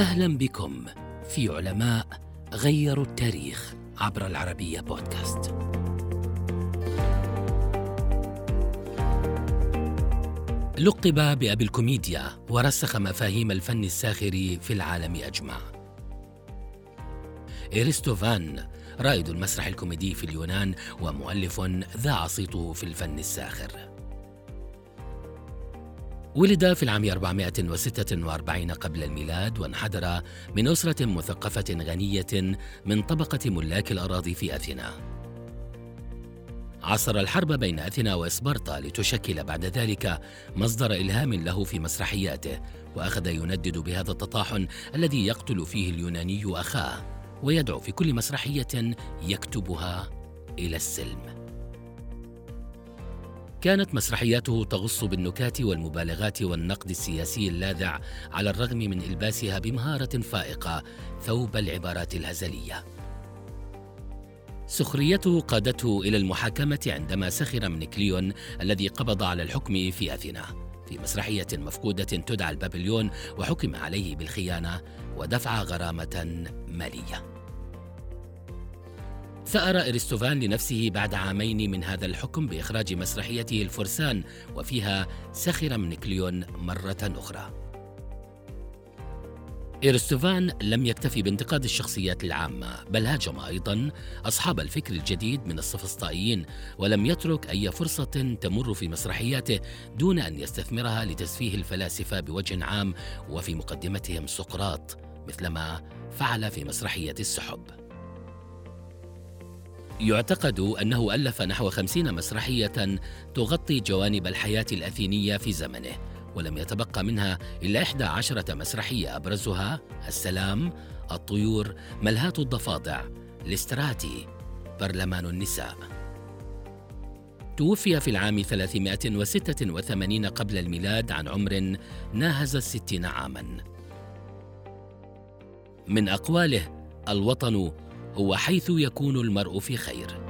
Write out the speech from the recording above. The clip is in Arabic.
أهلا بكم في علماء غيروا التاريخ عبر العربية بودكاست. لقب بأبي الكوميديا ورسخ مفاهيم الفن الساخر في العالم أجمع. إرستوفان رائد المسرح الكوميدي في اليونان ومؤلف ذاع صيته في الفن الساخر. ولد في العام 446 قبل الميلاد وانحدر من أسرة مثقفة غنية من طبقة ملاك الأراضي في أثينا. عصر الحرب بين أثينا وإسبرطا لتشكل بعد ذلك مصدر إلهام له في مسرحياته وأخذ يندد بهذا التطاحن الذي يقتل فيه اليوناني أخاه ويدعو في كل مسرحية يكتبها إلى السلم. كانت مسرحياته تغص بالنكات والمبالغات والنقد السياسي اللاذع على الرغم من إلباسها بمهارة فائقة ثوب العبارات الهزلية. سخريته قادته إلى المحاكمة عندما سخر من كليون الذي قبض على الحكم في أثينا. في مسرحية مفقودة تدعى البابليون وحكم عليه بالخيانة ودفع غرامة مالية. ثأر إرستوفان لنفسه بعد عامين من هذا الحكم بإخراج مسرحيته الفرسان وفيها سخر من كليون مرة أخرى. إرستوفان لم يكتفي بانتقاد الشخصيات العامة بل هاجم أيضا أصحاب الفكر الجديد من السفسطائيين ولم يترك أي فرصة تمر في مسرحياته دون أن يستثمرها لتسفيه الفلاسفة بوجه عام وفي مقدمتهم سقراط مثلما فعل في مسرحية السحب يعتقد أنه ألف نحو خمسين مسرحية تغطي جوانب الحياة الأثينية في زمنه ولم يتبقى منها إلا إحدى عشرة مسرحية أبرزها السلام الطيور ملهاة الضفادع الاستراتي برلمان النساء. توفي في العام 386 قبل الميلاد عن عمر ناهز الستين عاما. من أقواله الوطن هو حيث يكون المرء في خير.